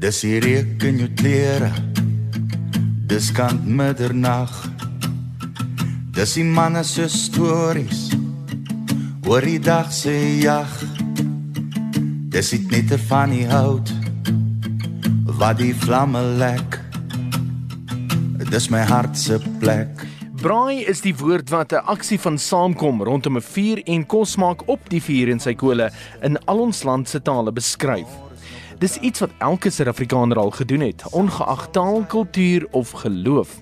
Dis die reuk in jou klere. Dis kant middernag. Dis die manne se stories. Oor die dag se jag. Dis dit net van die hout. Wat die vlamme lek. Dis my hart se plek. Braai is die woord wat 'n aksie van saamkom rondom 'n vuur en kos maak op die vuur en sy kole in al ons land se tale beskryf. Dis iets wat elke Suid-Afrikaner al gedoen het, ongeag taal, kultuur of geloof.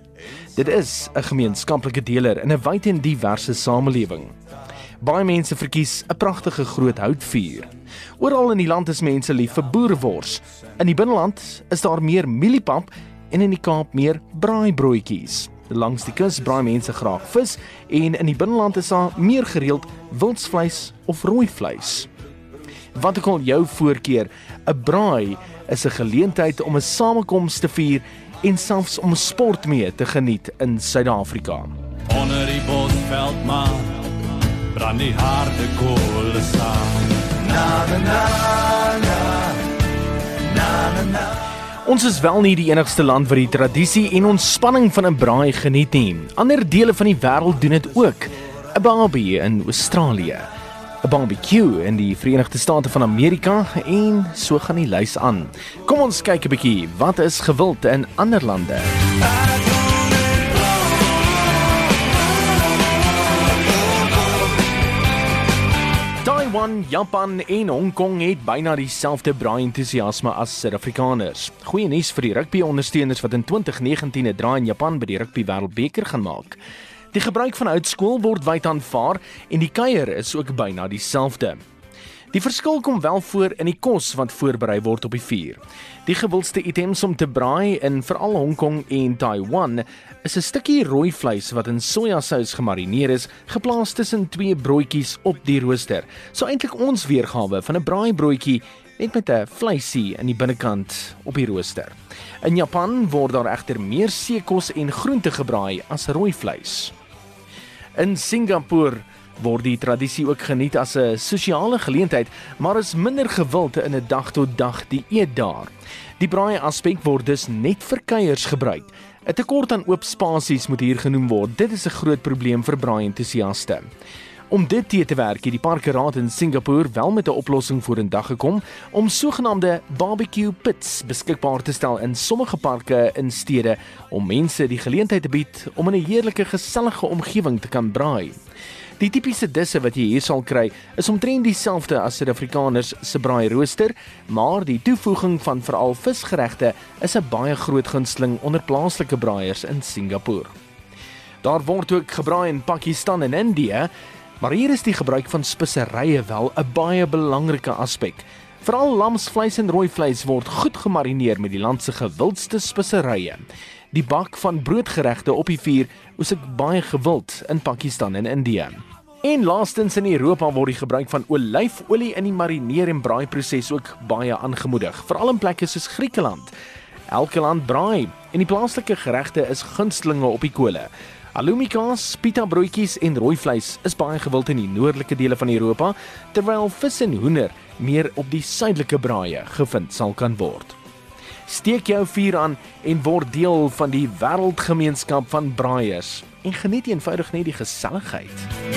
Dit is 'n gemeenskaplike deler in 'n wyd en diverse samelewing. Baie mense verkies 'n pragtige groot houtvuur. Oral in die land is mense lief vir boerewors. In die binneland is daar meer mieliepap en in die Kaap meer braaibroodjies. Langs die kus braai mense graag vis en in die binneland is daar meer gereeld wildsvleis of rooi vleis. Wat ek al jou voorkeur, 'n braai is 'n geleentheid om 'n samekoms te vier en selfs om sport mee te geniet in Suid-Afrika. Onder die bosveld maar brand die harde kolle saam. Na na na na. Na na na. Ons is wel nie die enigste land wat die tradisie en ontspanning van 'n braai geniet nie. Ander dele van die wêreld doen dit ook. 'n Barbie in Australië, 'n barbecue in die Verenigde State van Amerika en so gaan die lys aan. Kom ons kyk 'n bietjie wat is gewild in ander lande. Taiwan, Japan en Hong Kong het byna dieselfde braai-entoesiasme as Suid-Afrikaners. Goeie nuus vir die rugby-ondersteuners wat in 2019 'n draai in Japan by die Rugby Wêreldbeker gaan maak. Die gebruik van houtskool word wyd aanvaar en die kuier is ook byna dieselfde. Die verskil kom wel voor in die kos wat voorberei word op die vuur. Die gewildste items om te braai in veral Hong Kong en Taiwan is 'n stukkie rooi vleis wat in sojasous gemarineer is, geplaas tussen twee broodjies op die rooster. So eintlik ons weergawe van 'n braaibroodjie net met 'n vleisie in die binnekant op die rooster. In Japan word daar egter meer seekos en groente gebraai as rooi vleis. In Singapore word die tradisie ook geniet as 'n sosiale geleentheid, maar is minder gewild in 'n dag tot dag die eet daar. Die braai aspek word dus net vir kuiers gebruik. 'n Tekort aan oop spasies moet hier genoem word. Dit is 'n groot probleem vir braai entoesiaste. Om dit te te werk het die parkeraad in Singapore wel met 'n oplossing vorendag gekom om sogenaamde barbecue pits beskikbaar te stel in sommige parke in stede om mense die geleentheid te bied om in 'n heerlike gesellige omgewing te kan braai. Die tipiese disse wat jy hier sal kry, is omtrent dieselfde as Suid-Afrikaners se braai rooster, maar die toevoeging van veral visgeregte is 'n baie groot gunsteling onder plaaslike braaiers in Singapore. Daar word ook gebraai in Pakistan en Indië, maar hier is die gebruik van speserye wel 'n baie belangrike aspek. Veral lamsvleis en rooi vleis word goed gemarineer met die land se gewildste speserye. Die bak van broodgeregte op die vuur is ook baie gewild in Pakistan en Indië. En laastens in Europa word die gebruik van olyfolie in die marineer en braai proses ook baie aangemoedig, veral in plekke soos Griekeland. Elke land braai en die plaaslike geregte is gunstelinge op die kole. Alumikaas, pita broodjies en rooi vleis is baie gewild in die noordelike dele van Europa, terwyl vis en hoender meer op die suidelike braaie gevind sal kan word. Steek jou vuur aan en word deel van die wêreldgemeenskap van braaiers en geniet eenvoudig net die geselligheid.